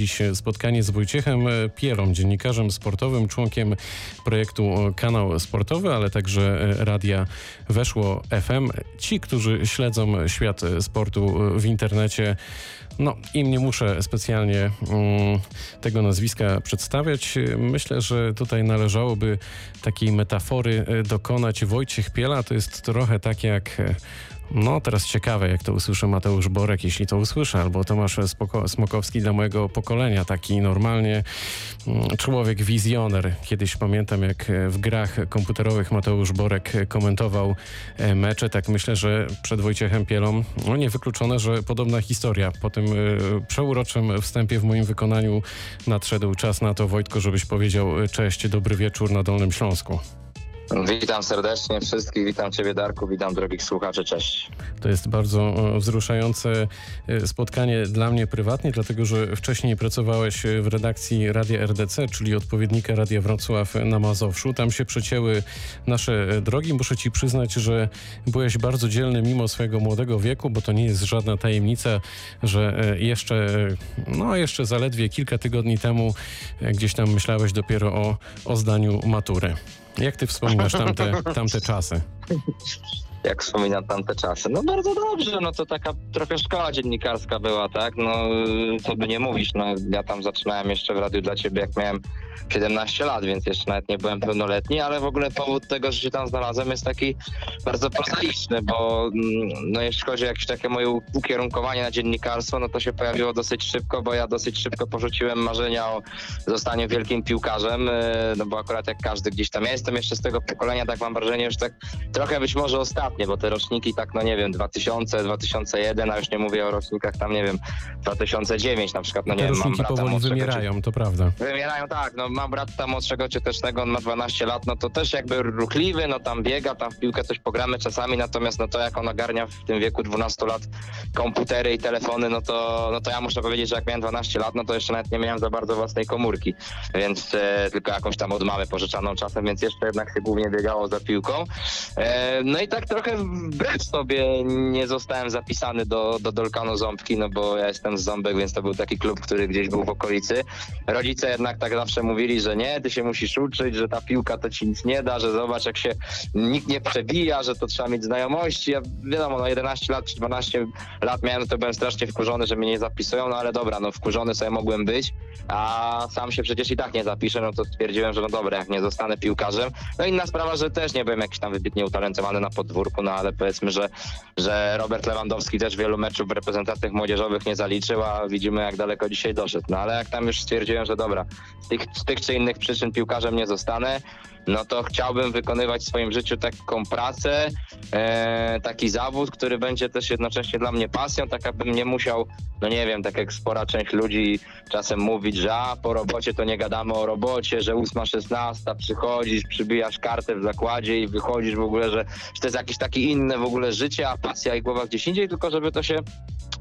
dziś spotkanie z Wojciechem Pierą, dziennikarzem sportowym, członkiem projektu Kanał Sportowy, ale także radia Weszło FM. Ci, którzy śledzą świat sportu w internecie, no, im nie muszę specjalnie mm, tego nazwiska przedstawiać. Myślę, że tutaj należałoby takiej metafory dokonać. Wojciech Piela to jest trochę tak jak no, teraz ciekawe, jak to usłyszy Mateusz Borek, jeśli to usłyszy, albo Tomasz Spoko Smokowski dla mojego pokolenia. Taki normalnie mm, człowiek wizjoner. Kiedyś pamiętam, jak w grach komputerowych Mateusz Borek komentował e, mecze. Tak myślę, że przed Wojciechem Pielą, no niewykluczone, że podobna historia. Po tym e, przeuroczym wstępie w moim wykonaniu nadszedł czas na to, Wojtko, żebyś powiedział e, cześć, dobry wieczór na Dolnym Śląsku. Witam serdecznie wszystkich, witam Ciebie Darku, witam drogich słuchaczy, cześć. To jest bardzo e, wzruszające e, spotkanie dla mnie prywatnie, dlatego że wcześniej pracowałeś w redakcji Radia RDC, czyli odpowiednika Radia Wrocław na Mazowszu. Tam się przecięły nasze drogi. Muszę Ci przyznać, że byłeś bardzo dzielny mimo swojego młodego wieku, bo to nie jest żadna tajemnica, że e, jeszcze, no jeszcze zaledwie kilka tygodni temu gdzieś tam myślałeś dopiero o, o zdaniu matury. Jak ty wspominasz tamte, tamte czasy? Jak wspominam tamte czasy? No bardzo dobrze, no to taka trochę szkoła dziennikarska była, tak? No co by nie mówić, no ja tam zaczynałem jeszcze w radiu dla ciebie, jak miałem 17 lat, więc jeszcze nawet nie byłem pełnoletni, ale w ogóle powód tego, że się tam znalazłem jest taki bardzo prozaiczny, bo mm, no jeśli chodzi o jakieś takie moje ukierunkowanie na dziennikarstwo, no to się pojawiło dosyć szybko, bo ja dosyć szybko porzuciłem marzenia o zostaniu wielkim piłkarzem, e, no bo akurat jak każdy gdzieś tam, ja jestem jeszcze z tego pokolenia, tak mam wrażenie, już tak trochę być może ostatnie, bo te roczniki tak, no nie wiem, 2000, 2001, a już nie mówię o rocznikach tam, nie wiem, 2009 na przykład, no nie te wiem, mam roczniki powoli wymierają, czy... to prawda. Wymierają, tak, no mam brata młodszego ciotecznego, on ma 12 lat, no to też jakby ruchliwy, no tam biega, tam w piłkę coś pogramy czasami, natomiast no to jak on ogarnia w tym wieku 12 lat komputery i telefony, no to, no to ja muszę powiedzieć, że jak miałem 12 lat, no to jeszcze nawet nie miałem za bardzo własnej komórki, więc e, tylko jakąś tam od mamy pożyczaną czasem, więc jeszcze jednak się głównie biegało za piłką. E, no i tak trochę wbrew sobie nie zostałem zapisany do, do Dolkanu Ząbki, no bo ja jestem z Ząbek, więc to był taki klub, który gdzieś był w okolicy. Rodzice jednak tak zawsze mówili, że nie, ty się musisz uczyć, że ta piłka to ci nic nie da, że zobacz jak się nikt nie przebija, że to trzeba mieć znajomości. Ja wiadomo, no 11 lat czy 12 lat miałem, to byłem strasznie wkurzony, że mnie nie zapisują, no ale dobra, no wkurzony sobie mogłem być, a sam się przecież i tak nie zapiszę, no to stwierdziłem, że no dobra, jak nie zostanę piłkarzem. No inna sprawa, że też nie byłem jakiś tam wybitnie utalentowany na podwórku, no ale powiedzmy, że, że Robert Lewandowski też wielu meczów w reprezentacjach młodzieżowych nie zaliczył, a widzimy jak daleko dzisiaj doszedł. No ale jak tam już stwierdziłem, że dobra, z tych, z tych czy innych przyczyn piłkarzem nie zostanę, no to chciałbym wykonywać w swoim życiu taką pracę, e, taki zawód, który będzie też jednocześnie dla mnie pasją, tak abym nie musiał, no nie wiem, tak jak spora część ludzi czasem mówić, że a, po robocie to nie gadamy o robocie, że 8.16 przychodzisz, przybijasz kartę w zakładzie i wychodzisz w ogóle, że, że to jest jakieś takie inne w ogóle życie, a pasja i głowa gdzieś indziej, tylko żeby to się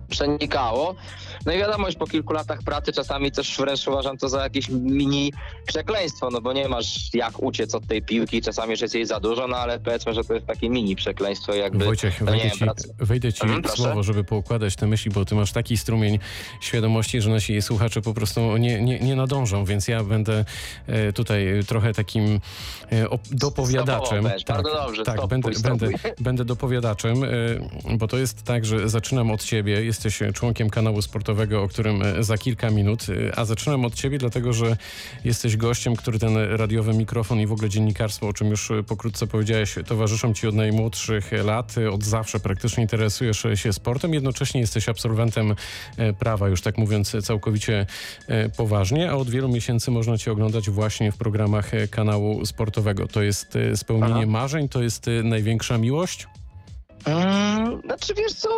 przenikało. No i wiadomo, już po kilku latach pracy czasami też wręcz uważam to za jakieś mini przekleństwo, no bo nie masz jak uciec od tej piłki, czasami już jest jej za dużo, no ale powiedzmy, że to jest takie mini przekleństwo jakby... Wojciech, no, wejdę ci, pracy. wejdę ci Mhm, w proszę. słowo, żeby poukładać te myśli, bo ty masz taki strumień świadomości, że nasi słuchacze po prostu nie, nie, nie nadążą, więc ja będę e, tutaj trochę takim e, op- dopowiadaczem. Stopowo też, bardzo dobrze, tak stopuj, będę, stopuj. będę, będę dopowiadaczem, e, bo to jest tak, że zaczynam od ciebie, jesteś członkiem kanału sportowego, o którym e, za kilka minut, e, a zaczynam od ciebie, dlatego że jesteś gościem, który ten radiowy mikrofon i w ogóle dziennikarstwo, o czym już e, pokrótce powiedziałeś, towarzyszą ci od najmłodszych lat, e, od zawsze praktycznie interesujesz się sportem, jednocześnie jesteś absolwentem e, prawa, już tak mówiąc całkowicie e, poważnie, a od wielu miesięcy można cię oglądać właśnie w programach e, kanału sportowego. To jest e, spełnienie Aha. marzeń, to jest e, największa miłość? Mm, znaczy wiesz co,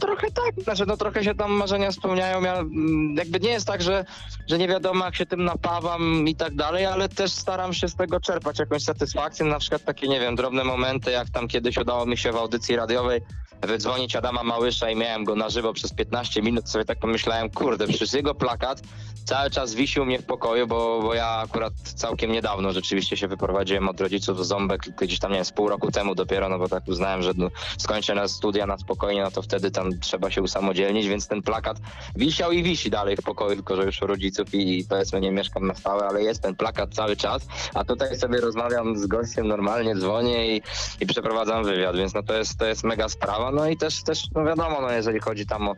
trochę tak, znaczy no trochę się tam marzenia spełniają, ja, mm, jakby nie jest tak, że, że nie wiadomo jak się tym napawam i tak dalej, ale też staram się z tego czerpać jakąś satysfakcję, na przykład takie, nie wiem, drobne momenty, jak tam kiedyś udało mi się w audycji radiowej wydzwonić Adama Małysza i miałem go na żywo przez 15 minut, sobie tak pomyślałem, kurde, przecież jego plakat cały czas wisi u mnie w pokoju, bo, bo ja akurat całkiem niedawno rzeczywiście się wyprowadziłem od rodziców z Ząbek, gdzieś tam, nie wiem, z pół roku temu dopiero, no bo tak uznałem, że no, skończę na studia na spokojnie, no to wtedy tam trzeba się usamodzielnić, więc ten plakat wisiał i wisi dalej w pokoju, tylko że już u rodziców i, i powiedzmy nie mieszkam na stałe, ale jest ten plakat cały czas, a tutaj sobie rozmawiam z gościem normalnie, dzwonię i, i przeprowadzam wywiad, więc no to jest, to jest mega sprawa, no i też, też no wiadomo, no jeżeli chodzi tam o,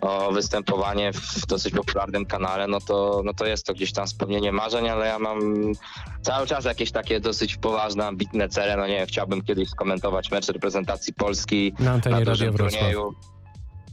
o występowanie w dosyć popularnym kanale, no to, no to jest to gdzieś tam spełnienie marzeń, ale ja mam cały czas jakieś takie dosyć poważne, ambitne cele, no nie wiem, chciałbym kiedyś skomentować mecz reprezentacji Polski Na antenie Radia Wrocław.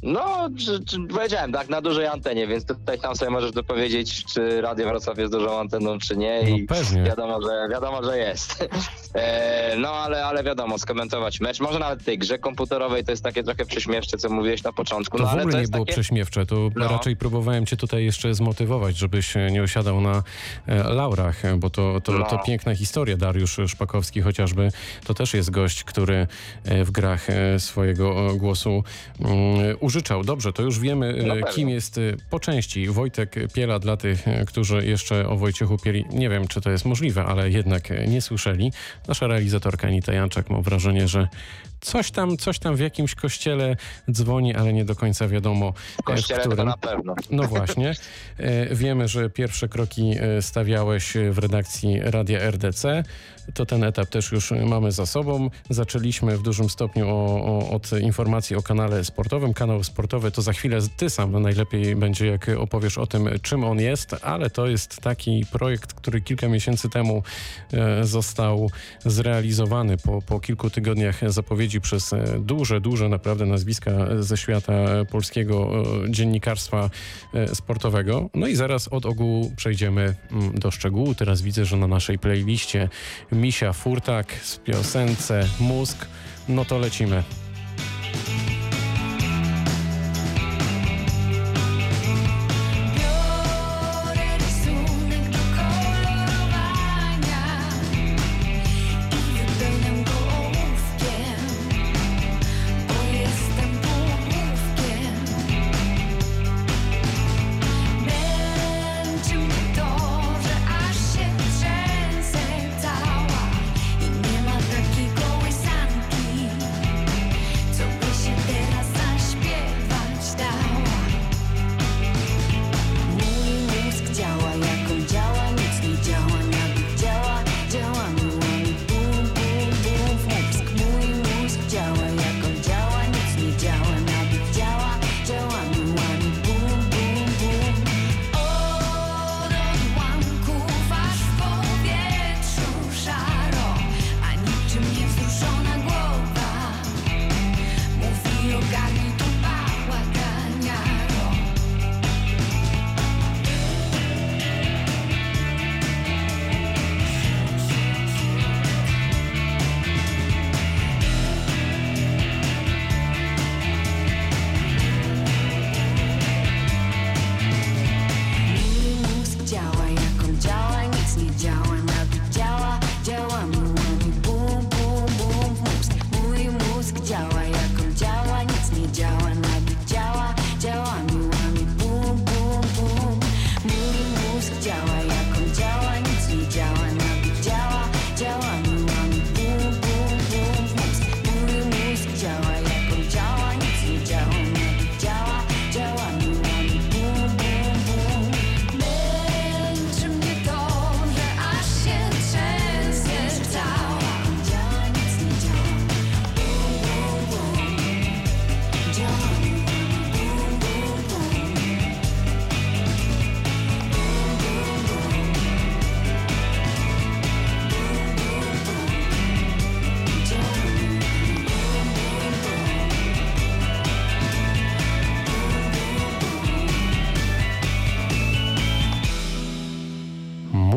No, czy, czy, powiedziałem, tak, na dużej antenie, więc tutaj tam sobie możesz dopowiedzieć, czy Radio Wrocław jest dużą anteną, czy nie. No I pewnie. wiadomo, że wiadomo, że jest. E, no, ale, ale wiadomo, skomentować mecz. Może nawet tej grze komputerowej to jest takie trochę prześmiewcze, co mówiłeś na początku. To no, w ale ogóle to nie było takie... prześmiewcze, to No. raczej próbowałem cię tutaj jeszcze zmotywować, żebyś nie osiadał na e, laurach, bo to, to, No. to piękna historia. Dariusz Szpakowski chociażby, to też jest gość, który e, w grach swojego głosu mm, użyczał. Dobrze, to już wiemy, No kim jest po części Wojtek Piela dla tych, którzy jeszcze o Wojciechu Pieli, nie wiem, czy to jest możliwe, ale jednak nie słyszeli. Nasza realizatorka Anita Janczak, mam wrażenie, że coś tam, coś tam w jakimś kościele dzwoni, ale nie do końca wiadomo, W e, kościele w to którym. na pewno. No właśnie. E, Wiemy, że pierwsze kroki e, stawiałeś w redakcji Radia RDC. To ten etap też już mamy za sobą. Zaczęliśmy w dużym stopniu o, o, od informacji o kanale sportowym. Kanał sportowy to za chwilę ty sam najlepiej będzie, jak opowiesz o tym, czym on jest, ale to jest taki projekt, który kilka miesięcy temu został zrealizowany po, po kilku tygodniach zapowiedzi przez e, duże, duże naprawdę nazwiska ze świata polskiego e, dziennikarstwa e, sportowego. No i zaraz od ogółu przejdziemy mm, do szczegółu. Teraz widzę, że na naszej playliście Misia Furtak z piosence Mózg. No to lecimy.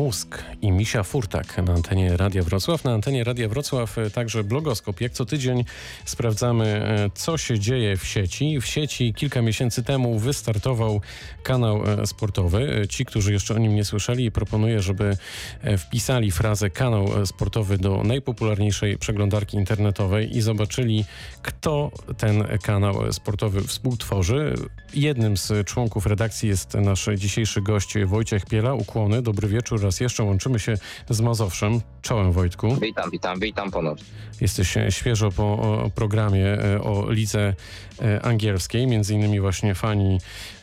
Mózg i Misia Furtak na antenie Radia Wrocław. Na antenie Radia Wrocław e, także blogoskop. Jak co tydzień sprawdzamy, e, co się dzieje w sieci. W sieci kilka miesięcy temu wystartował kanał e, sportowy. Ci, którzy jeszcze o nim nie słyszeli, proponuję, żeby wpisali frazę kanał sportowy do najpopularniejszej przeglądarki internetowej i zobaczyli, kto ten kanał sportowy współtworzy. Jednym z członków redakcji jest nasz dzisiejszy gość Wojciech Piela. Ukłony, dobry wieczór. Raz jeszcze łączymy się z Mazowszem. Czołem Wojtku. Witam, witam, witam ponownie. Jesteś e, świeżo po programie e, o lidze e, angielskiej, między innymi właśnie fani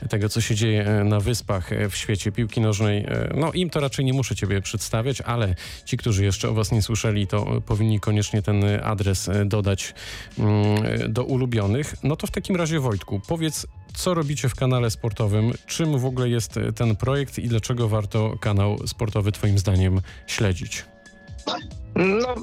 tego, co się dzieje na wyspach w świecie piłki nożnej. No im to raczej nie muszę ciebie przedstawiać, ale ci, którzy jeszcze o was nie słyszeli, to powinni koniecznie ten adres dodać mm, do ulubionych. No to w takim razie Wojtku, powiedz, co robicie w kanale sportowym, czym w ogóle jest e, ten projekt i dlaczego warto kanał sportowy twoim zdaniem śledzić? No,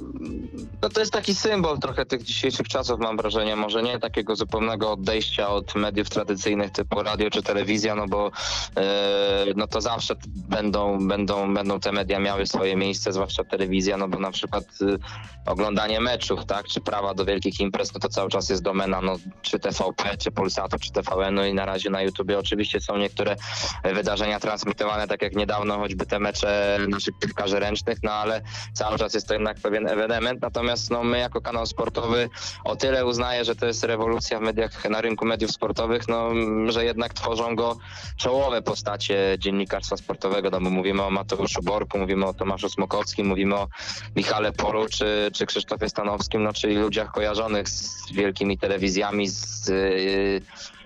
no to jest taki symbol trochę tych dzisiejszych czasów, mam wrażenie. Może nie takiego zupełnego odejścia od mediów tradycyjnych typu radio czy telewizja, no bo e, no to zawsze będą, będą, będą te media miały swoje miejsce, zwłaszcza telewizja, no bo na przykład e, oglądanie meczów, tak, czy prawa do wielkich imprez, no to cały czas jest domena, no czy TVP, czy Polsatu, czy TVN, no i na razie na YouTubie oczywiście są niektóre wydarzenia transmitowane, tak jak niedawno choćby te mecze naszych piłkarzy ręcznych, no ale cały czas jest to jednak pewien ewenement, natomiast no my jako kanał sportowy o tyle uznaję, że to jest rewolucja w mediach, na rynku mediów sportowych, no że jednak tworzą go czołowe postacie dziennikarstwa sportowego, no bo mówimy o Mateuszu Borku, mówimy o Tomaszu Smokowskim, mówimy o Michale Polu czy, czy Krzysztofie Stanowskim, no czyli ludziach kojarzonych z wielkimi telewizjami, z yy,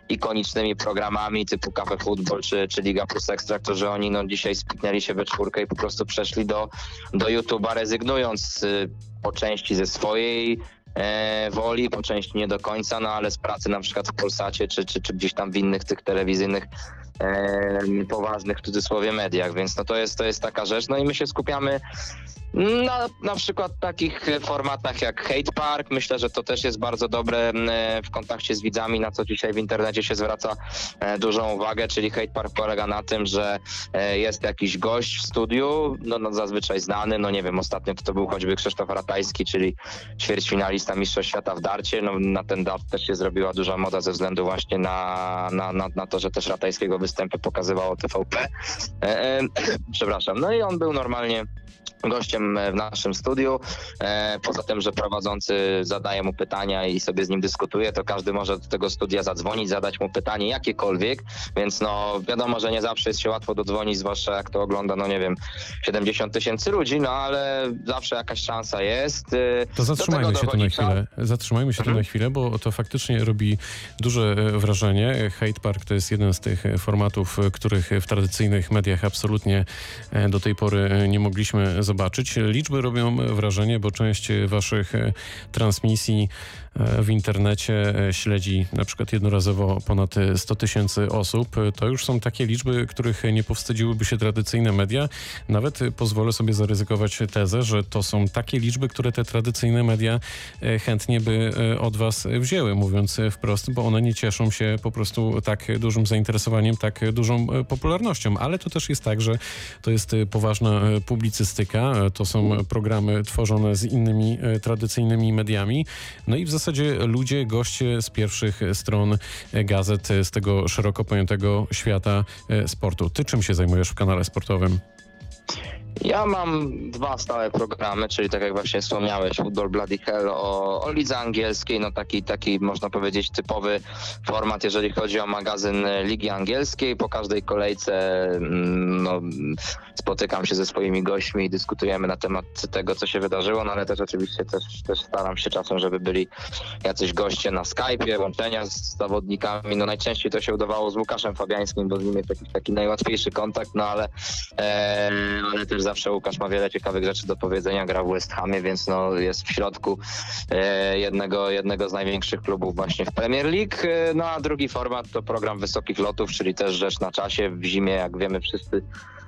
ikonicznymi programami typu Cafe Football czy, czy Liga Plus Ekstra, którzy oni no, dzisiaj spiknęli się we czwórkę i po prostu przeszli do, do YouTube'a, rezygnując y, po części ze swojej e, woli, po części nie do końca, no ale z pracy na przykład w Polsacie czy, czy, czy gdzieś tam w innych tych telewizyjnych poważnych w cudzysłowie mediach, więc no to jest, to jest taka rzecz. No i my się skupiamy na, na przykład takich formatach jak Hate Park. Myślę, że to też jest bardzo dobre w kontakcie z widzami, na co dzisiaj w internecie się zwraca e, dużą uwagę, czyli Hate Park polega na tym, że e, jest jakiś gość w studiu, no, no zazwyczaj znany, no nie wiem, ostatnio to był choćby Krzysztof Ratajski, czyli ćwierćfinalista Mistrzostw Świata w darcie. No, na ten dart też się zrobiła duża moda ze względu właśnie na, na, na, na to, że też Ratajskiego występy pokazywało TVP. E, e, przepraszam. No i on był normalnie gościem w naszym studiu. E, poza tym, że prowadzący zadaje mu pytania i sobie z nim dyskutuje, to każdy może do tego studia zadzwonić, zadać mu pytanie jakiekolwiek, więc no wiadomo, że nie zawsze jest się łatwo dodzwonić, zwłaszcza jak to ogląda, no nie wiem, 70 tysięcy ludzi, no ale zawsze jakaś szansa jest. E, To zatrzymajmy się tu na chwilę. Zatrzymajmy się tu Mhm. na chwilę, bo to faktycznie robi duże e, wrażenie. Hate Park to jest jeden z tych e, formatów, e, których w tradycyjnych mediach absolutnie e, do tej pory e, nie mogliśmy zobaczyć. Liczby robią wrażenie, bo część waszych e, transmisji w internecie e, śledzi na przykład jednorazowo ponad e, 100 tysięcy osób. E, To już są takie liczby, których nie powstydziłyby się tradycyjne media. Nawet e, pozwolę sobie zaryzykować tezę, że to są takie liczby, które te tradycyjne media e, chętnie by e, od was wzięły, mówiąc e, wprost, bo one nie cieszą się po prostu tak dużym zainteresowaniem, tak dużą e, popularnością. Ale to też jest tak, że to jest e, poważna e, publicystyka, e, to są programy tworzone z innymi e, tradycyjnymi mediami. No i w zasadzie ludzie, goście z pierwszych stron gazet z tego szeroko pojętego świata e, sportu. Ty czym się zajmujesz w kanale sportowym? Ja mam dwa stałe programy, czyli tak jak właśnie wspomniałeś, Football Bloody Hell o, o lidze angielskiej, no taki, taki można powiedzieć typowy format, jeżeli chodzi o magazyn Ligi Angielskiej. Po każdej kolejce mm, no, spotykam się ze swoimi gośćmi i dyskutujemy na temat tego, co się wydarzyło, no ale też oczywiście też, też staram się czasem, żeby byli jacyś goście na Skype'ie, łączenia z zawodnikami. No najczęściej to się udawało z Łukaszem Fabiańskim, bo z nim jest taki najłatwiejszy kontakt, no ale, e, ale też zawsze Łukasz ma wiele ciekawych rzeczy do powiedzenia, gra w West Hamie, więc no jest w środku e, jednego, jednego z największych klubów właśnie w Premier League. E, No a drugi format to program wysokich lotów, czyli też rzecz na czasie. W zimie, jak wiemy wszyscy,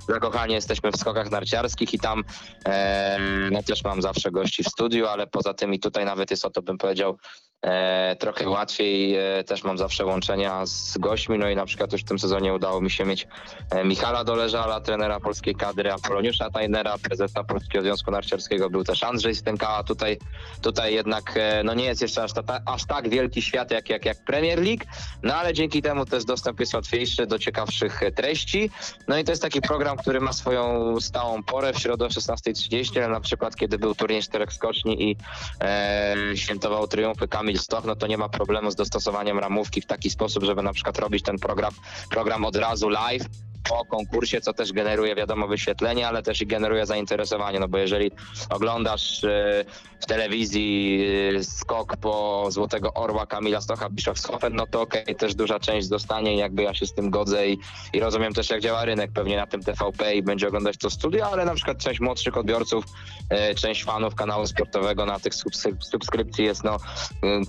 zakochani jesteśmy w skokach narciarskich i tam e, no, też mam zawsze gości w studiu, ale poza tym i tutaj nawet jest o to bym powiedział e, trochę łatwiej. E, też mam zawsze łączenia z gośćmi, no i na przykład już w tym sezonie udało mi się mieć e, Michala Doleżala, trenera polskiej kadry, Apoloniusza Tajnera, prezesa Polskiego Związku Narciarskiego, był też Andrzej Stękała. Tutaj, tutaj jednak e, no nie jest jeszcze aż, ta, aż tak wielki świat jak, jak, jak Premier League, no ale dzięki temu też dostęp jest łatwiejszy do ciekawszych treści. No i to jest taki program, który ma swoją stałą porę w środę o 16.30, ale na przykład kiedy był turniej czterech skoczni i e, świętował triumfy Kamil Stoch, no to nie ma problemu z dostosowaniem ramówki w taki sposób, żeby na przykład robić ten program, program od razu live po konkursie, co też generuje wiadomo wyświetlenie, ale też i generuje zainteresowanie, no bo jeżeli oglądasz e, w telewizji e, skok po Złotego Orła Kamila Stocha Bischofshofen, no to okej, też duża część dostanie i jakby ja się z tym godzę i, i rozumiem też jak działa rynek pewnie na tym TVP i będzie oglądać to studio, ale na przykład część młodszych odbiorców, e, część fanów kanału sportowego na tych subskryp- subskrypcji jest no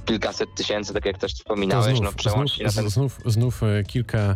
kilkaset tysięcy, tak jak też wspominałeś, no znów, przełącznie na znów, ten znów, znów kilka,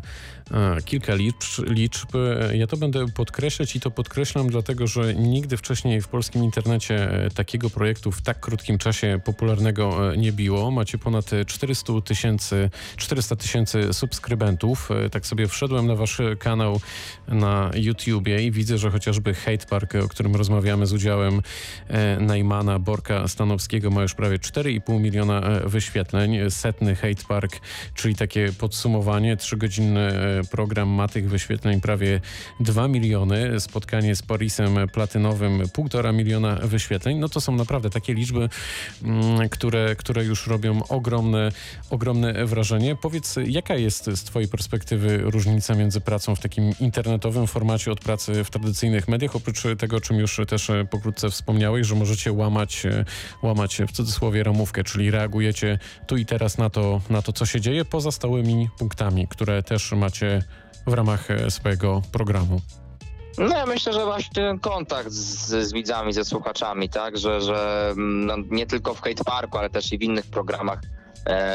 e, kilka liczb, liczb. E, Ja to będę podkreślać i to podkreślam dlatego, że nigdy wcześniej w polskim internecie e, takiego projektu w tak krótkim czasie popularnego e, nie biło. Macie ponad e, 400 tysięcy, 400 tysięcy subskrybentów. E, Tak sobie wszedłem na wasz kanał na YouTubie i widzę, że chociażby Hate Park, o którym rozmawiamy z udziałem e, Najmana Borka Stanowskiego ma już prawie 4,5 miliona e, wyświetleń. Setny Hate Park, czyli takie podsumowanie, trzygodzinny e, program ma tych wyświetleń prawie 2 miliony. Spotkanie z Parisem Platynowym 1,5 miliona wyświetleń. No to są naprawdę takie liczby, mm, które, które już robią ogromne, ogromne wrażenie. Powiedz, jaka jest z twojej perspektywy różnica między pracą w takim internetowym formacie od pracy w tradycyjnych mediach, oprócz tego, o czym już też e, pokrótce wspomniałeś, że możecie łamać, e, łamać w cudzysłowie ramówkę, czyli reagujecie tu i teraz na to, na to, co się dzieje, poza stałymi punktami, które też macie w ramach e, swojego programu. No ja myślę, że właśnie ten kontakt z, z widzami, ze słuchaczami, tak, że, że mm, no, nie tylko w Hate Parku, ale też i w innych programach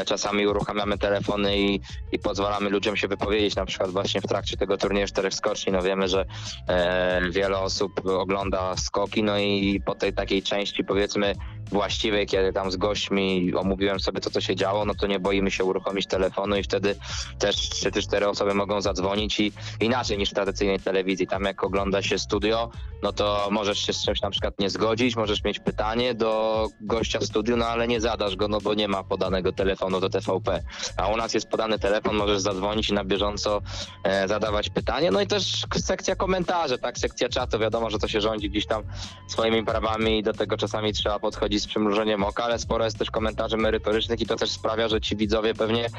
czasami uruchamiamy telefony i, i pozwalamy ludziom się wypowiedzieć, na przykład właśnie w trakcie tego turnieju czterech skoczni, no wiemy, że e, wiele osób ogląda skoki, no i po tej takiej części powiedzmy właściwej, kiedy tam z gośćmi omówiłem sobie to, co się działo, no to nie boimy się uruchomić telefonu i wtedy też trzy czy cztery osoby mogą zadzwonić i inaczej niż w tradycyjnej telewizji. Tam jak ogląda się studio, no to możesz się z czymś na przykład nie zgodzić, możesz mieć pytanie do gościa w studiu, no ale nie zadasz go, no bo nie ma podanego telefonu do TVP. A u nas jest podany telefon, możesz zadzwonić i na bieżąco e, zadawać pytanie. No i też sekcja komentarzy, tak, sekcja czatu, wiadomo, że to się rządzi gdzieś tam swoimi prawami i do tego czasami trzeba podchodzić z przymrużeniem oka, ale sporo jest też komentarzy merytorycznych i to też sprawia, że ci widzowie pewnie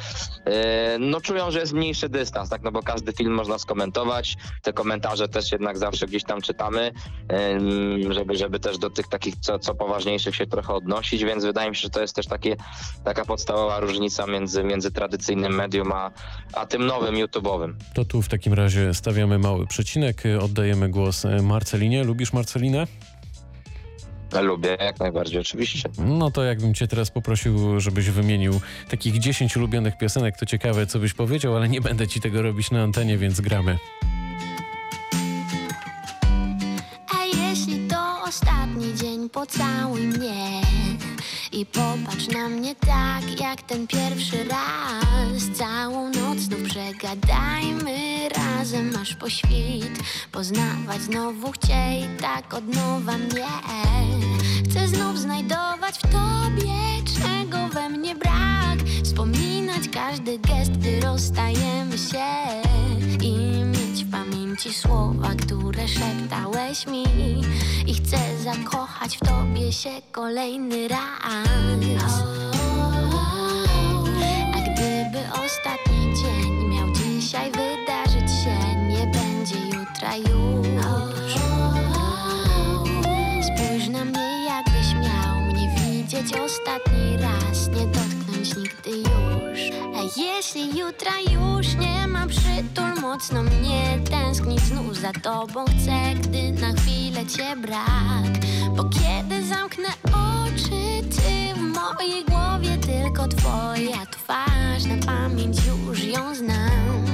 e, no czują, że jest mniejszy dystans, tak, no bo każdy film można skomentować, te komentarze też jednak zawsze gdzieś tam czytamy, em, żeby, żeby też do tych takich co, co poważniejszych się trochę odnosić, więc wydaje mi się, że to jest też takie, taka podstawowa różnica między, między tradycyjnym medium a, a tym nowym YouTube'owym. To tu w takim razie stawiamy mały przecinek, oddajemy głos e, Marcelinie. Lubisz Marcelinę? Lubię, jak najbardziej, oczywiście. No to jakbym cię teraz poprosił, żebyś wymienił takich 10 ulubionych piosenek, to ciekawe, co byś powiedział, ale nie będę ci tego robić na antenie, więc gramy. A jeśli to ostatni dzień, pocałuj mnie i popatrz na mnie tak, jak ten pierwszy raz. Całą noc znów przegadajmy razem aż po świt. Poznawać znowu chciej, tak od nowa mnie. Chcę znów znajdować w tobie, czego we mnie brak. Wspominać każdy gest, gdy rozstajemy się i pamięci słowa, które szeptałeś mi. I chcę zakochać w tobie się kolejny raz. A gdyby ostatni dzień miał dzisiaj wydarzyć się Nie będzie jutra już. Spójrz na mnie jakbyś miał mnie widzieć ostatni raz. Nie dotknąć nigdy już. A jeśli jutra już nie ma przytul Mocno mnie tęsknić znów za tobą Chcę, gdy na chwilę cię brak. Bo kiedy zamknę oczy Ty w mojej głowie tylko twoja twarz. Na pamięć już ją znam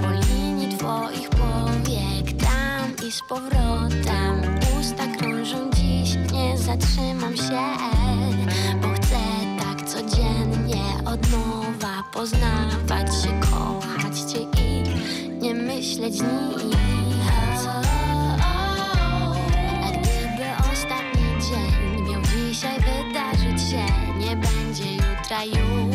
Po linii twoich powiek Tam z powrotem Usta krążą. Dziś, nie zatrzymam się Bo chcę tak codziennie od nowa Poznawać nie myśleć nic A gdyby ostatni dzień miał dzisiaj wydarzyć się Nie będzie jutra już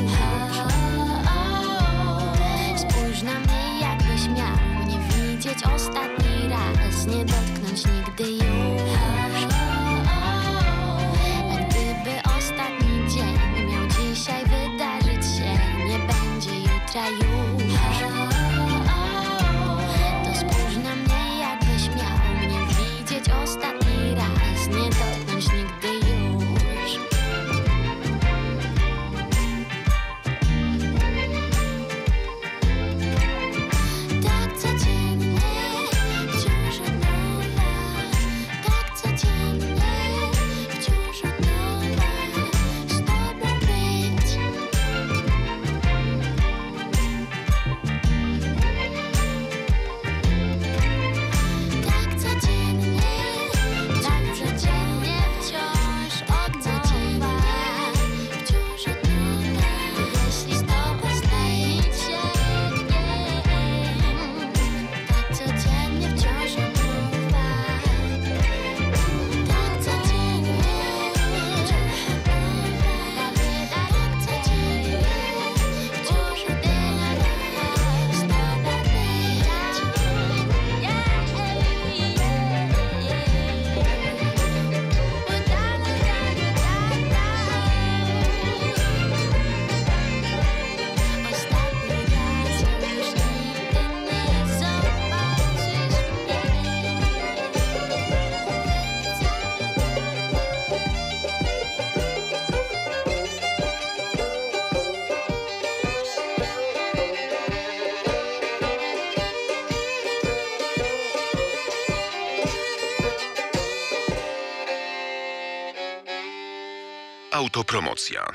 Autopromocja.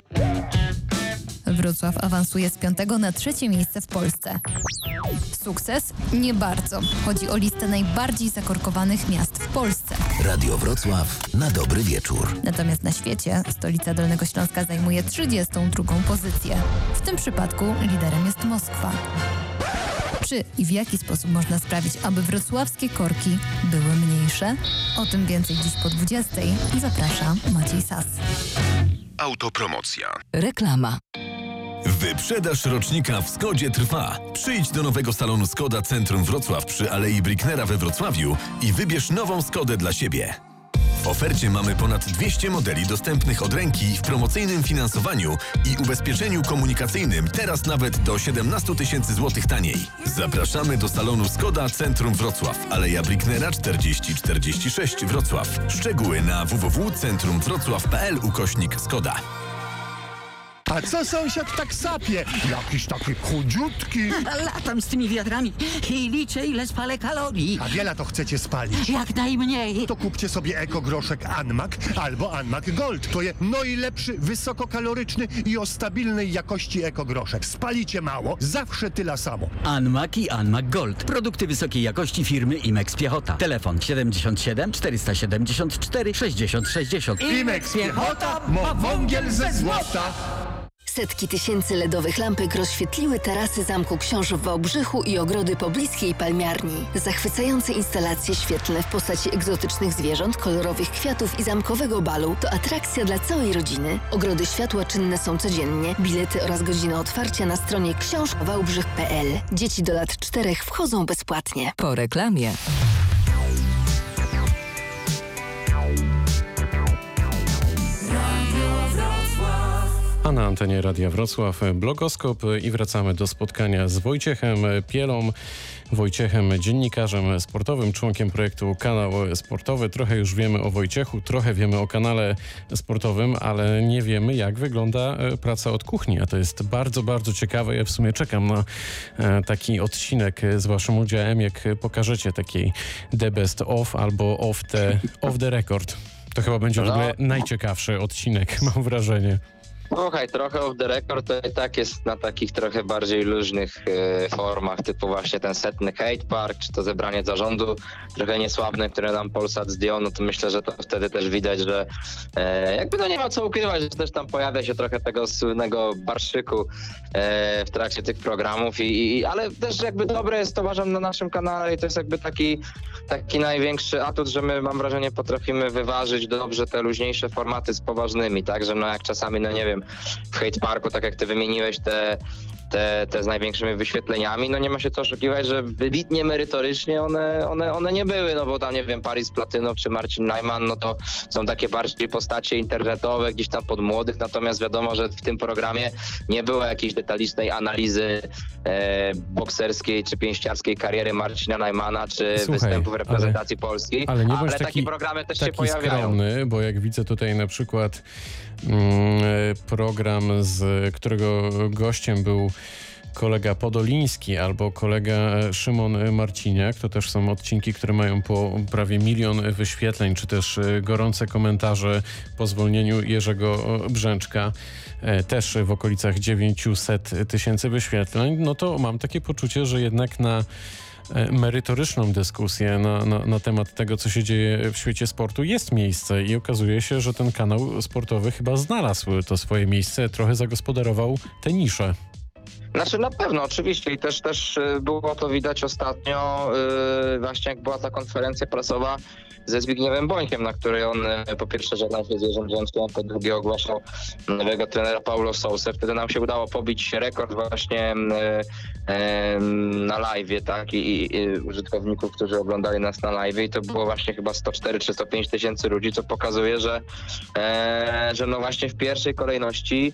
Wrocław awansuje z piątego na trzecie miejsce w Polsce. Sukces? Nie bardzo. Chodzi o listę najbardziej zakorkowanych miast w Polsce. Radio Wrocław na dobry wieczór. Natomiast na świecie stolica Dolnego Śląska zajmuje 32 pozycję. W tym przypadku liderem jest Moskwa. Czy i w jaki sposób można sprawić, aby wrocławskie korki były mniejsze? O tym więcej dziś po 20. Zaprasza Maciej Sas. Autopromocja. Reklama. Wyprzedaż rocznika w Skodzie trwa. Przyjdź do nowego salonu Skoda Centrum Wrocław przy Alei Bricknera we Wrocławiu i wybierz nową Skodę dla siebie. W ofercie mamy ponad 200 modeli dostępnych od ręki w promocyjnym finansowaniu i ubezpieczeniu komunikacyjnym teraz nawet do 17 tysięcy złotych taniej. Zapraszamy do salonu Skoda Centrum Wrocław, Aleja Bricknera 4046 Wrocław. Szczegóły na www.centrumwrocław.pl ukośnik Skoda. A co sąsiad tak sapie? Jakiś taki chudziutki. Latam z tymi wiatrami i liczę, ile spalę kalorii. A wiele to chcecie spalić. Jak najmniej. To kupcie sobie ekogroszek Anmak albo Anmak Gold. To jest najlepszy, wysokokaloryczny i o stabilnej jakości ekogroszek. Spalicie mało, zawsze tyle samo. Anmak i Anmak Gold. Produkty wysokiej jakości firmy Imex Piechota. Telefon 77 474 60 60. Imex Piechota ma wągiel ze złota. Setki tysięcy LEDowych lampek rozświetliły tarasy Zamku Książ w Wałbrzychu i ogrody pobliskiej palmiarni. Zachwycające instalacje świetlne w postaci egzotycznych zwierząt, kolorowych kwiatów i zamkowego balu to atrakcja dla całej rodziny. Ogrody światła czynne są codziennie. Bilety oraz godzina otwarcia na stronie książwałbrzych.pl. Dzieci do lat czterech wchodzą bezpłatnie. Po reklamie. A na antenie Radia Wrocław blogoskop i wracamy do spotkania z Wojciechem Pielą. Wojciechem, dziennikarzem sportowym, członkiem projektu Kanał Sportowy. Trochę już wiemy o Wojciechu, trochę wiemy o kanale sportowym, ale nie wiemy jak wygląda e, praca od kuchni, a to jest bardzo, bardzo ciekawe. Ja w sumie czekam na e, taki odcinek z waszym udziałem, jak pokażecie taki The Best Of albo Off the, off the Record. To chyba będzie w No. ogóle najciekawszy odcinek, mam wrażenie. Słuchaj, trochę off the record to i tak jest na takich trochę bardziej luźnych e, formach, typu właśnie ten setny hate park, czy to zebranie zarządu trochę niesławne, które nam Polsat zdjął, no to myślę, że to wtedy też widać, że e, jakby no nie ma co ukrywać, że też tam pojawia się trochę tego słynnego barszyku e, w trakcie tych programów, i, i, ale też jakby dobre jest to uważam na naszym kanale i to jest jakby taki, taki największy atut, że my mam wrażenie potrafimy wyważyć dobrze te luźniejsze formaty z poważnymi, tak, że no jak czasami, no nie wiem, w Hate Parku, tak jak ty wymieniłeś te, te, te z największymi wyświetleniami, no nie ma się co oszukiwać, że wybitnie merytorycznie one, one, one nie były, no bo tam, nie wiem, Paris Platyno czy Marcin Najman, no to są takie bardziej postacie internetowe, gdzieś tam pod młodych, natomiast wiadomo, że w tym programie nie było jakiejś detalicznej analizy e, bokserskiej czy pięściarskiej kariery Marcina Najmana, czy Słuchaj, występów reprezentacji Polski, Ale nie takie taki, programy też taki się pojawiają. skromny, bo jak widzę tutaj na przykład program, z którego gościem był kolega Podoliński albo kolega Szymon Marciniak. To też są odcinki, które mają po prawie milion wyświetleń, czy też e, gorące komentarze po zwolnieniu Jerzego Brzęczka. e, Też w okolicach 900 tysięcy wyświetleń. No to mam takie poczucie, że jednak na e, merytoryczną dyskusję na, na, na temat tego, co się dzieje w świecie sportu jest miejsce i okazuje się, że ten kanał sportowy chyba znalazł to swoje miejsce, trochę zagospodarował tę niszę. Znaczy na pewno, oczywiście i też też y, było to widać ostatnio, y, właśnie jak była ta konferencja prasowa ze Zbigniewem Bońkiem, na której on y, po pierwsze żegnał się z Jerzym Brzęczkiem, po drugie ogłaszał nowego trenera Paulo Sousę. Wtedy nam się udało pobić rekord właśnie y, na live, tak, i, i, i użytkowników, którzy oglądali nas na live i to było właśnie chyba 104 czy 105 tysięcy ludzi, co pokazuje, że, e, że no właśnie w pierwszej kolejności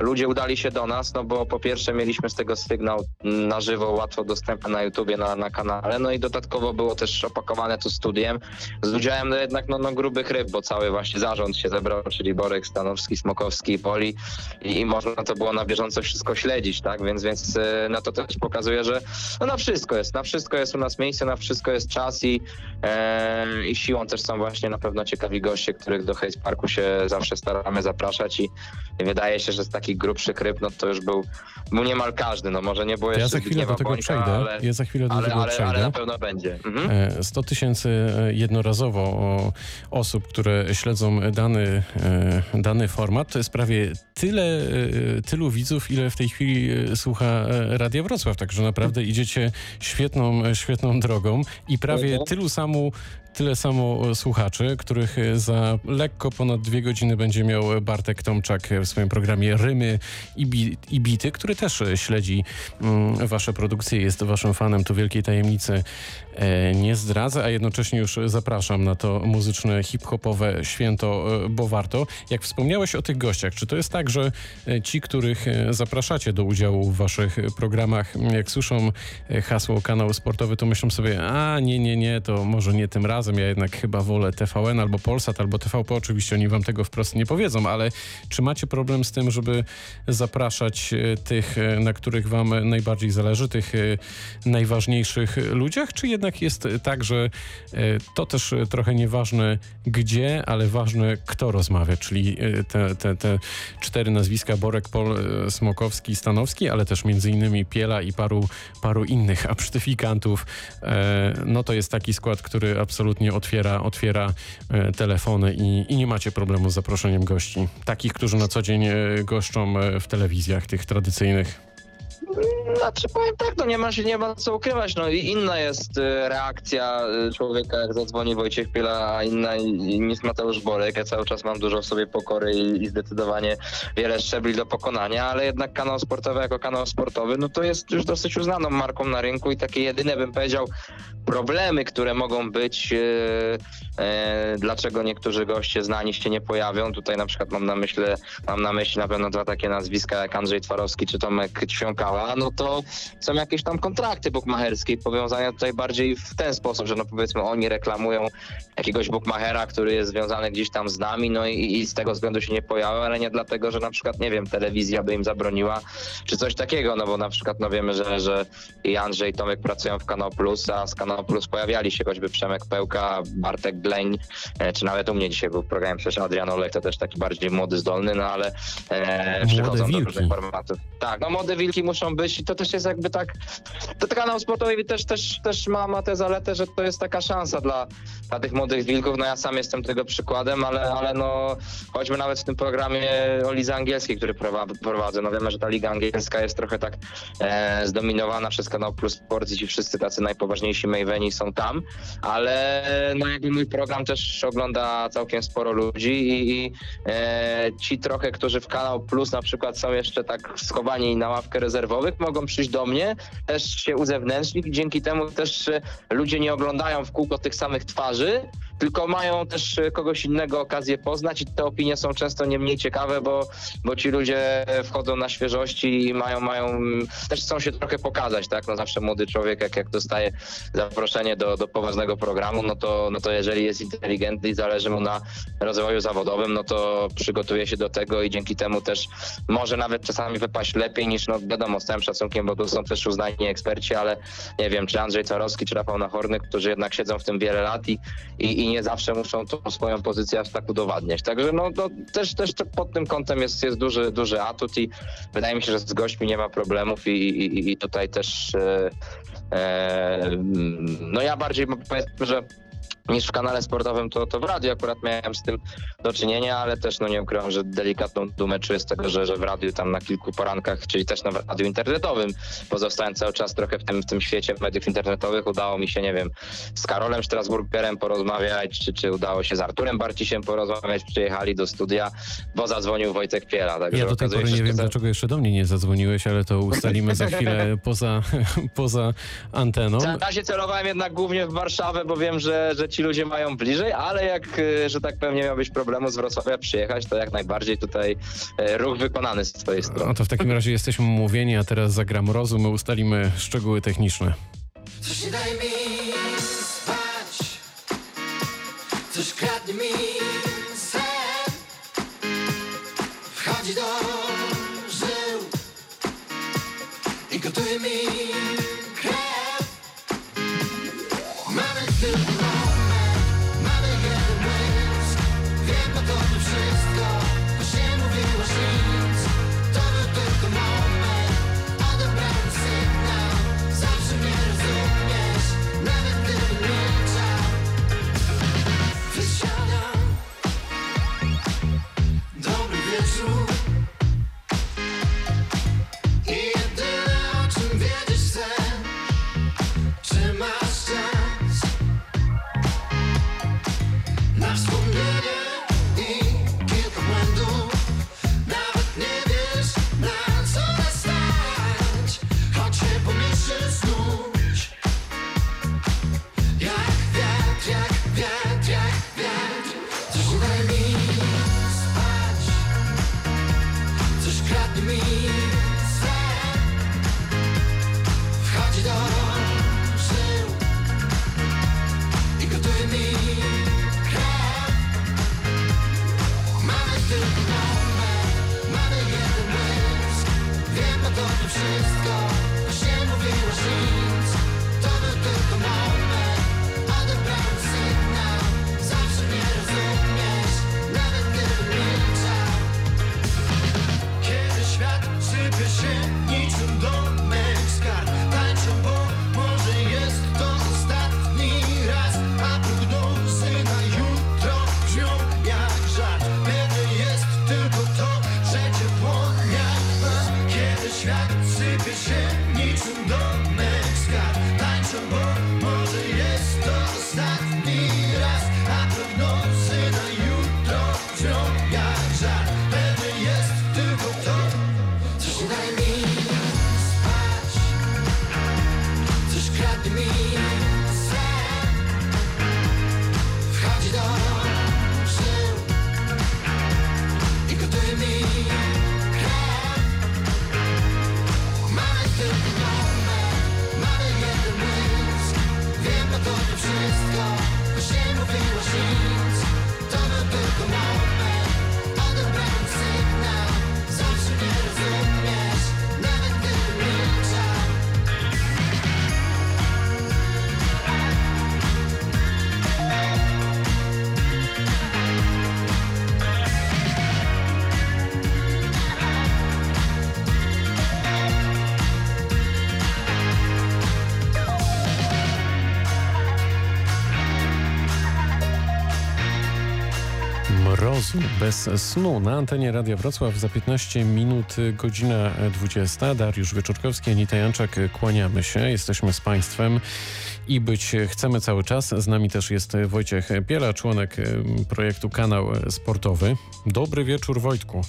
ludzie udali się do nas, no bo po pierwsze mieliśmy z tego sygnał na żywo, łatwo dostępny na YouTubie, na, na kanale, no i dodatkowo było też opakowane to studiem. Z udziałem no jednak no, no grubych ryb, bo cały właśnie zarząd się zebrał, czyli Borek, Stanowski, Smokowski Poli i, i można to było na bieżąco wszystko śledzić, tak, więc, więc e, no to też pokazuje, że no, na wszystko jest, na wszystko jest u nas miejsce, na wszystko jest czas i, e, i siłą też są właśnie na pewno ciekawi goście, których do Hate Parku się zawsze staramy zapraszać i, wydaje się, że z takich grubszych ryb, no to już był, był niemal każdy, no może nie było Ja jeszcze za chwilę do tego Bońka, przejdę. ale, Ja za chwilę do ale, tego ale, przejdę. ale na pewno będzie. Mhm. E, 100 tysięcy e, jednorazowo osób, które śledzą dany, e, dany format, to jest prawie tyle, e, tylu widzów, ile w tej chwili e, słucha e, Radia Wrocław. Także naprawdę idziecie świetną, świetną drogą i prawie Mhm. tylu samo Tyle samo słuchaczy, których e, za lekko ponad dwie godziny będzie miał Bartek Tomczak w swoim programie Rymy i, bi i Bity, który też e, śledzi mm, wasze produkcje, jest waszym fanem, tu wielkiej tajemnicy. e, nie zdradzę, a jednocześnie już zapraszam na to muzyczne, hip-hopowe święto, e, bo warto. Jak wspomniałeś o tych gościach, czy to jest tak, że e, ci, których e, zapraszacie do udziału w waszych e, programach, jak słyszą e, hasło kanał sportowy, to myślą sobie, a nie, nie, nie, to może nie tym razem, ja jednak chyba wolę TVN albo Polsat albo TVP, oczywiście oni wam tego wprost nie powiedzą, ale czy macie problem z tym, żeby zapraszać e, tych, e, na których wam najbardziej zależy, tych e, najważniejszych ludziach, czy jednak jest tak, że e, to też e, trochę nieważne gdzie, ale ważne kto rozmawia, czyli e, te, te, te cztery nazwiska Borek, Pol, Smokowski, Stanowski, ale też między innymi Piela i paru, paru innych absztyfikantów. No to jest taki skład, który absolutnie otwiera, otwiera telefony i, i nie macie problemu z zaproszeniem gości. Takich, którzy na co dzień goszczą w telewizjach tych tradycyjnych. Znaczy powiem tak, no nie ma się nie ma co ukrywać, no i inna jest y, reakcja y, człowieka, jak zadzwoni Wojciech Piela, a inna niż Mateusz Borek. Ja cały czas mam dużo w sobie pokory i, i zdecydowanie wiele szczebli do pokonania, ale jednak kanał sportowy jako kanał sportowy, no to jest już dosyć uznaną marką na rynku i takie jedyne, bym powiedział, problemy, które mogą być, y, e, dlaczego niektórzy goście znani się nie pojawią. Tutaj na przykład mam na myśli, mam na myśli na pewno dwa takie nazwiska jak Andrzej Twarowski czy Tomek Ćwiąkała. No to są jakieś tam kontrakty bukmacherskie powiązania tutaj bardziej w ten sposób, że no powiedzmy oni reklamują jakiegoś bukmachera, który jest związany gdzieś tam z nami, no i, i z tego względu się nie pojawią, ale nie dlatego, że na przykład, nie wiem, telewizja by im zabroniła, czy coś takiego, no bo na przykład, no wiemy, że, że i Andrzej i Tomek pracują w Kanał Plus, a z Kanał Plus pojawiali się choćby Przemek Pełka, Bartek Gleń, e, czy nawet u mnie dzisiaj był w programie przecież Adrian Olek, to też taki bardziej młody, zdolny, no ale e, przychodzą do różnych formatów. Tak, no młode wilki muszą być i to też jest jakby tak, to kanał sportowy też, też, też ma, ma tę zaletę, że to jest taka szansa dla, dla tych młodych wilków, no ja sam jestem tego przykładem, ale, ale no choćby nawet w tym programie o lidze angielskiej, który prowa- prowadzę, no wiemy, że ta liga angielska jest trochę tak e, zdominowana przez kanał Plus Sport i ci wszyscy tacy najpoważniejsi Maveni są tam, ale no jakby mój program też ogląda całkiem sporo ludzi i, i e, ci trochę, którzy w kanał Plus na przykład są jeszcze tak schowani na ławkę rezerwowych, mogą przyjść do mnie, też się uzewnętrznić i dzięki temu też e, ludzie nie oglądają w kółko tych samych twarzy, tylko mają też e, kogoś innego okazję poznać i te opinie są często nie mniej ciekawe, bo, bo ci ludzie wchodzą na świeżości i mają, mają, też chcą się trochę pokazać, tak? No zawsze młody człowiek, jak, jak dostaje zaproszenie do, do poważnego programu, no to, no to jeżeli jest inteligentny i zależy mu na rozwoju zawodowym, no to przygotuje się do tego i dzięki temu też może nawet czasami wypaść lepiej niż, no wiadomo, z całym szacunkiem, bo tu są też uznani eksperci, ale nie wiem, czy Andrzej Carowski, czy Rafał Nachorny, którzy jednak siedzą w tym wiele lat i, i, i nie zawsze muszą tą swoją pozycję aż tak udowadniać. Także no, no też, też pod tym kątem jest, jest duży, duży atut i wydaje mi się, że z gośćmi nie ma problemów i, i, i tutaj też e, e, no ja bardziej powiedzmy, że niż w kanale sportowym, to, to w radiu akurat miałem z tym do czynienia, ale też no nie ukrywam, że delikatną dumę czuję z tego, że, że w radiu tam na kilku porankach, czyli też na radiu internetowym, pozostałem cały czas trochę w tym, w tym świecie mediów internetowych, udało mi się, nie wiem, z Karolem Strasburgerem porozmawiać, czy, czy udało się z Arturem Barcisiem porozmawiać, przyjechali do studia, bo zadzwonił Wojtek Piela. Także ja do tej pory nie wiem, za... dlaczego jeszcze do mnie nie zadzwoniłeś, ale to ustalimy za chwilę poza, poza anteną. Na razie celowałem jednak głównie w Warszawę, bo wiem, że, że ci ludzie mają bliżej, ale jak, że tak powiem, nie miałbyś problemu z Wrocławia przyjechać, to jak najbardziej tutaj ruch wykonany z twojej strony. No to w takim razie jesteśmy umówieni, a teraz zagram rozum, my ustalimy szczegóły techniczne. Coś daj mi spać, coś kradnie mi bez snu na antenie Radia Wrocław za 15 minut godzina 20. Dariusz Wieczorkowski, Anita Janczak, kłaniamy się. Jesteśmy z Państwem i być chcemy cały czas. Z nami też jest Wojciech Piela, członek projektu Kanał Sportowy. Dobry wieczór Wojtku.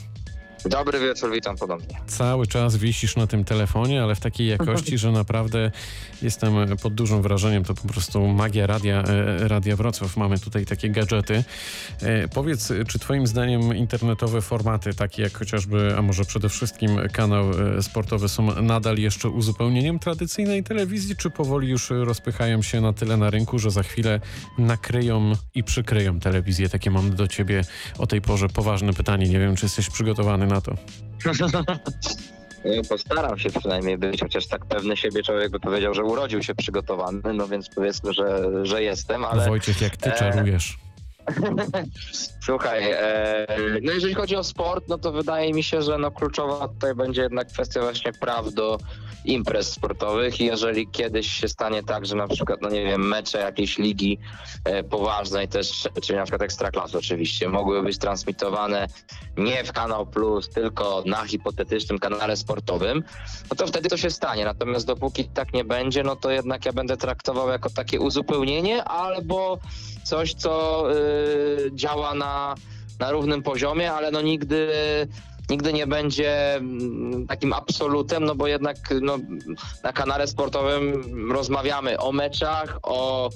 Dobry wieczór, witam podobnie. Cały czas wisisz na tym telefonie, ale w takiej jakości, że naprawdę jestem pod dużym wrażeniem. To po prostu magia Radia, e, Radia Wrocław. Mamy tutaj takie gadżety. E, Powiedz, czy twoim zdaniem internetowe formaty, takie jak chociażby, a może przede wszystkim kanał e, sportowy są nadal jeszcze uzupełnieniem tradycyjnej telewizji, czy powoli już rozpychają się na tyle na rynku, że za chwilę nakryją i przykryją telewizję? Takie mam do ciebie o tej porze poważne pytanie. Nie wiem, czy jesteś przygotowany na to. Ja Postaram się przynajmniej być, chociaż tak pewny siebie człowiek by powiedział, że urodził się przygotowany, no więc powiedzmy, że, że jestem, ale... Wojciech, jak ty e, czarujesz. Słuchaj, e, no jeżeli chodzi o sport, no to wydaje mi się, że no kluczowa tutaj będzie jednak kwestia właśnie praw do imprez sportowych i jeżeli kiedyś się stanie tak, że na przykład, no nie wiem, mecze jakiejś ligi e, poważnej też, czyli na przykład Ekstraklasy oczywiście, mogły być transmitowane nie w Kanał Plus, tylko na hipotetycznym kanale sportowym, no to wtedy to się stanie. Natomiast dopóki tak nie będzie, no to jednak ja będę traktował jako takie uzupełnienie albo coś, co y, działa na, na równym poziomie, ale no nigdy nigdy nie będzie mm, takim absolutem, no bo jednak no, na kanale sportowym rozmawiamy o meczach, o,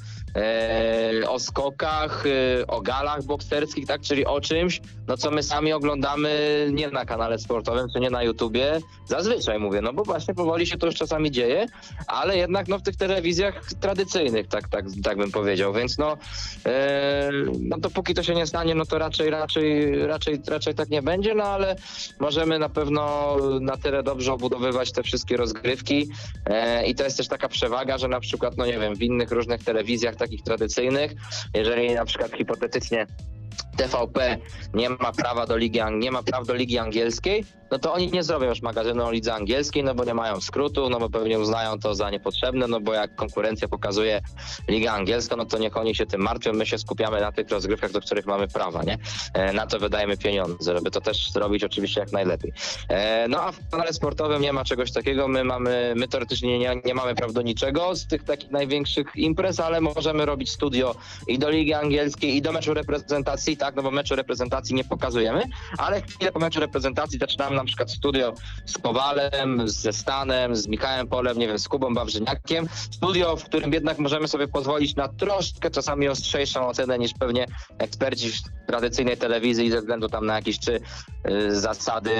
o skokach, e, o galach bokserskich, tak, czyli o czymś, no co my sami oglądamy nie na kanale sportowym, czy nie na YouTubie, zazwyczaj mówię, no bo właśnie powoli się to już czasami dzieje, ale jednak no w tych telewizjach tradycyjnych, tak, tak, tak bym powiedział, więc no, e, no dopóki to się nie stanie, no to raczej, raczej, raczej, raczej tak nie będzie, no ale możemy na pewno na tyle dobrze obudowywać te wszystkie rozgrywki. E, i to jest też taka przewaga, że na przykład, no nie wiem, w innych różnych telewizjach takich tradycyjnych, jeżeli na przykład hipotetycznie TVP nie ma prawa do ligi, nie ma praw do ligi angielskiej, no to oni nie zrobią już magazynu o lidze angielskiej, no bo nie mają skrótu, no bo pewnie uznają to za niepotrzebne, no bo jak konkurencja pokazuje ligę angielską, no to niech oni się tym martwią, my się skupiamy na tych rozgrywkach, do których mamy prawa, nie? E, na to wydajemy pieniądze, żeby to też zrobić oczywiście jak najlepiej. E, no a w kanale sportowym nie ma czegoś takiego, my mamy, my teoretycznie nie, nie mamy praw do niczego z tych takich największych imprez, ale możemy robić studio i do ligi angielskiej, i do meczu reprezentacji, tak, no bo meczu reprezentacji nie pokazujemy, ale chwilę po meczu reprezentacji zaczynamy na przykład studio z Kowalem, ze Stanem, z Michałem Polem, nie wiem, z Kubą Wawrzyniakiem. Studio, w którym jednak możemy sobie pozwolić na troszkę czasami ostrzejszą ocenę niż pewnie eksperci w tradycyjnej telewizji ze względu tam na jakieś czy y, zasady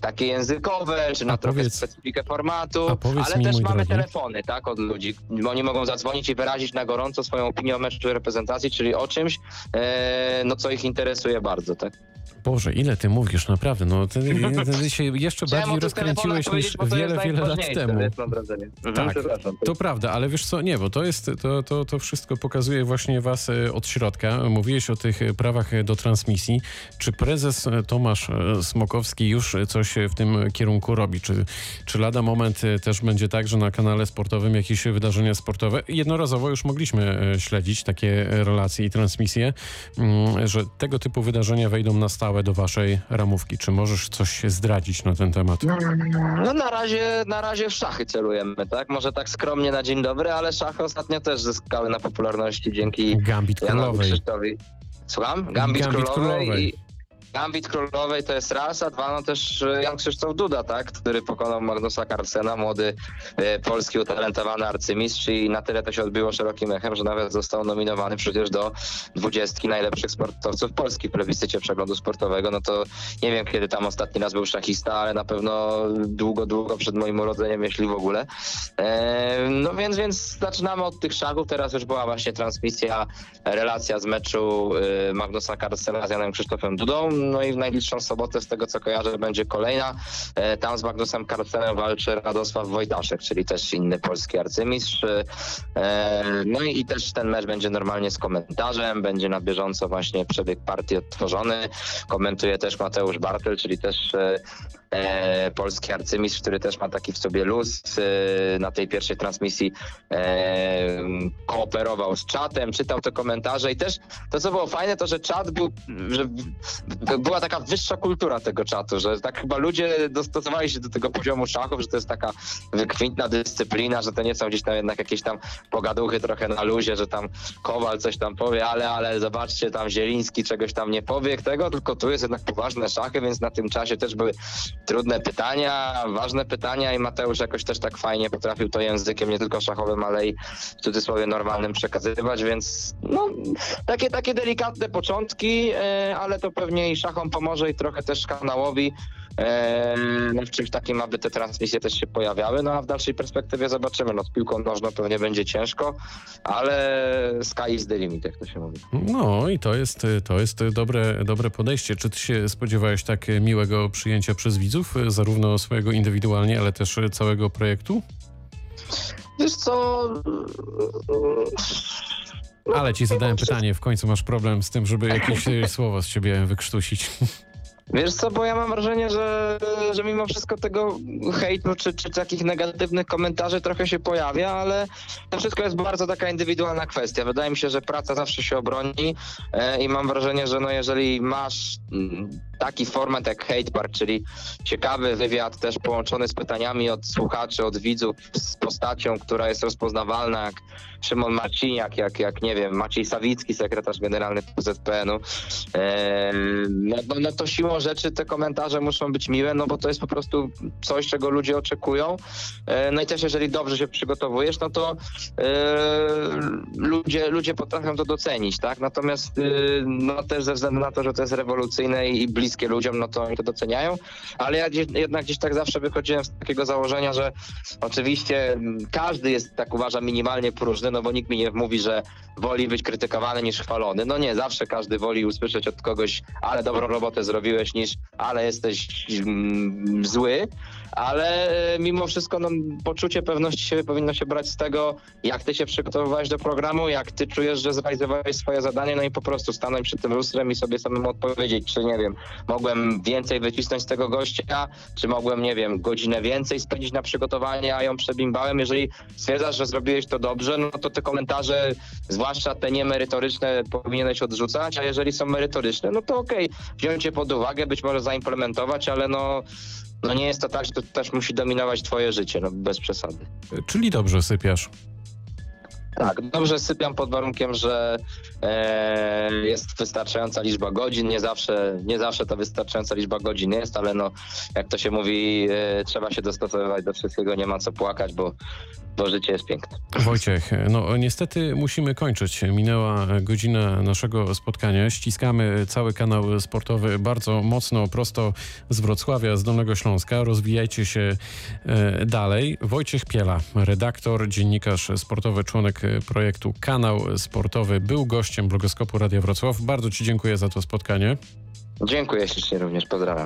takie językowe, czy na A trochę powiedz- specyfikę formatu, ale mi, też mamy drogi. telefony, tak, od ludzi. Oni mogą zadzwonić i wyrazić na gorąco swoją opinię o meczu reprezentacji, czyli o czymś, e, no co ich interesuje bardzo, tak. Boże, ile ty mówisz, naprawdę. No, ty, ty się jeszcze bardziej rozkręciłeś niż wiele, wiele lat temu. wiesz, mam wrażenie. Mhm, Tak, przepraszam. to prawda, ale wiesz co, nie, bo to jest, to, to, to wszystko pokazuje właśnie was e, od środka. Mówiłeś o tych e, prawach e, do transmisji. Czy prezes Tomasz Smokowski już coś w tym kierunku robi? Czy, czy lada moment też będzie tak, że na kanale sportowym jakieś wydarzenia sportowe, jednorazowo już mogliśmy śledzić takie relacje i transmisje, mm, że tego typu wydarzenia wejdą na stałe do waszej ramówki. Czy możesz coś zdradzić na ten temat? No na razie, na razie w szachy celujemy, tak? Może tak skromnie na dzień dobry, ale szachy ostatnio też zyskały na popularności dzięki Gambit Janowi Królowej. Krzysztofowi. Słucham? Gambit, Gambit Królowej, Królowej. i Gambit Królowej to jest raz, a dwa no też e, Jan Krzysztof Duda, tak? Który pokonał Magnusa Carlsena, młody e, polski utalentowany arcymistrz i na tyle to się odbiło szerokim echem, że nawet został nominowany przecież do dwudziestki najlepszych sportowców Polski w plebiscycie przeglądu sportowego. No to nie wiem kiedy tam ostatni raz był szachista, ale na pewno długo, długo przed moim urodzeniem, jeśli w ogóle. E, no więc, więc zaczynamy od tych szachów. Teraz już była właśnie transmisja, relacja z meczu y, Magnusa Carlsena z Janem Krzysztofem Dudą. No i w najbliższą sobotę, z tego co kojarzę, będzie kolejna. E, tam z Magnusem Carlsenem walczy Radosław Wojtaszek, czyli też inny polski arcymistrz. E, no i, i też ten mecz będzie normalnie z komentarzem, będzie na bieżąco właśnie przebieg partii odtworzony. Komentuje też Mateusz Bartel, czyli też e, polski arcymistrz, który też ma taki w sobie luz e, na tej pierwszej transmisji e, kooperował z czatem, czytał te komentarze i też to, co było fajne, to, że czat był, że była taka wyższa kultura tego czatu, że tak chyba ludzie dostosowali się do tego poziomu szachów, że to jest taka wykwintna dyscyplina, że to nie są gdzieś tam jednak jakieś tam pogaduchy trochę na luzie, że tam Kowal coś tam powie, ale, ale zobaczcie, tam Zieliński czegoś tam nie powie tego, tylko tu jest jednak poważne szachy, więc na tym czasie też były trudne pytania, ważne pytania i Mateusz jakoś też tak fajnie potrafił to językiem nie tylko szachowym, ale i w cudzysłowie normalnym przekazywać, więc no takie, takie delikatne początki, e, ale to pewnie i szachom pomoże i trochę też kanałowi w czymś takim, aby te transmisje też się pojawiały, no a w dalszej perspektywie zobaczymy, no z piłką nożną pewnie będzie ciężko, ale sky is the limit, jak to się mówi. No i to jest, to jest dobre, dobre podejście. Czy ty się spodziewałeś tak miłego przyjęcia przez widzów, zarówno swojego indywidualnie, ale też całego projektu? Wiesz co... Ale ci zadałem pytanie, w końcu masz problem z tym, żeby jakieś e, słowo z ciebie wykrztusić. Wiesz co, bo ja mam wrażenie, że, że mimo wszystko tego hejtu czy, czy takich negatywnych komentarzy trochę się pojawia, ale to wszystko jest bardzo taka indywidualna kwestia. Wydaje mi się, że praca zawsze się obroni e, i mam wrażenie, że no jeżeli masz mm, taki format jak Hate Park, czyli ciekawy wywiad też połączony z pytaniami od słuchaczy, od widzów z postacią, która jest rozpoznawalna jak Szymon Marciniak, jak, jak nie wiem, Maciej Sawicki, sekretarz generalny PZPN-u, e, no, no, no to siłą rzeczy te komentarze muszą być miłe, no bo to jest po prostu coś, czego ludzie oczekują. E, no i też jeżeli dobrze się przygotowujesz, no to e, ludzie, ludzie potrafią to docenić, tak? Natomiast e, no też ze względu na to, że to jest rewolucyjne i bliskie ludziom, no to oni to doceniają, ale ja gdzieś, jednak gdzieś tak zawsze wychodziłem z takiego założenia, że oczywiście mm, każdy jest, tak uważam, minimalnie próżny, no bo nikt mi nie mówi, że woli być krytykowany niż chwalony. No nie, zawsze każdy woli usłyszeć od kogoś, ale dobrą robotę zrobiłeś, niż ale jesteś mm, zły. Ale e, mimo wszystko no, poczucie pewności siebie powinno się brać z tego, jak ty się przygotowywałeś do programu, jak ty czujesz, że zrealizowałeś swoje zadanie, no i po prostu stanąć przed tym lustrem i sobie samemu odpowiedzieć, czy nie wiem, mogłem więcej wycisnąć z tego gościa, czy mogłem, nie wiem, godzinę więcej spędzić na przygotowanie, a ją przebimbałem. Jeżeli stwierdzasz, że zrobiłeś to dobrze, no to te komentarze, zwłaszcza te niemerytoryczne, powinieneś odrzucać, a jeżeli są merytoryczne, no to okej, wziąć je pod uwagę, być może zaimplementować, ale no, no nie jest to tak, że to też musi dominować twoje życie, no bez przesady. Czyli dobrze sypiasz. Tak, dobrze sypiam pod warunkiem, że e, jest wystarczająca liczba godzin. Nie zawsze, nie zawsze to wystarczająca liczba godzin jest, ale no, jak to się mówi, e, trzeba się dostosowywać do wszystkiego, nie ma co płakać, bo, bo życie jest piękne. Wojciech, no niestety musimy kończyć. Minęła godzina naszego spotkania. Ściskamy cały kanał sportowy bardzo mocno, prosto z Wrocławia, z Dolnego Śląska. Rozwijajcie się e, dalej. Wojciech Piela, redaktor, dziennikarz sportowy, członek projektu Kanał Sportowy, był gościem blogoskopu Radia Wrocław. Bardzo Ci dziękuję za to spotkanie. Dziękuję ślicznie również, pozdrawiam.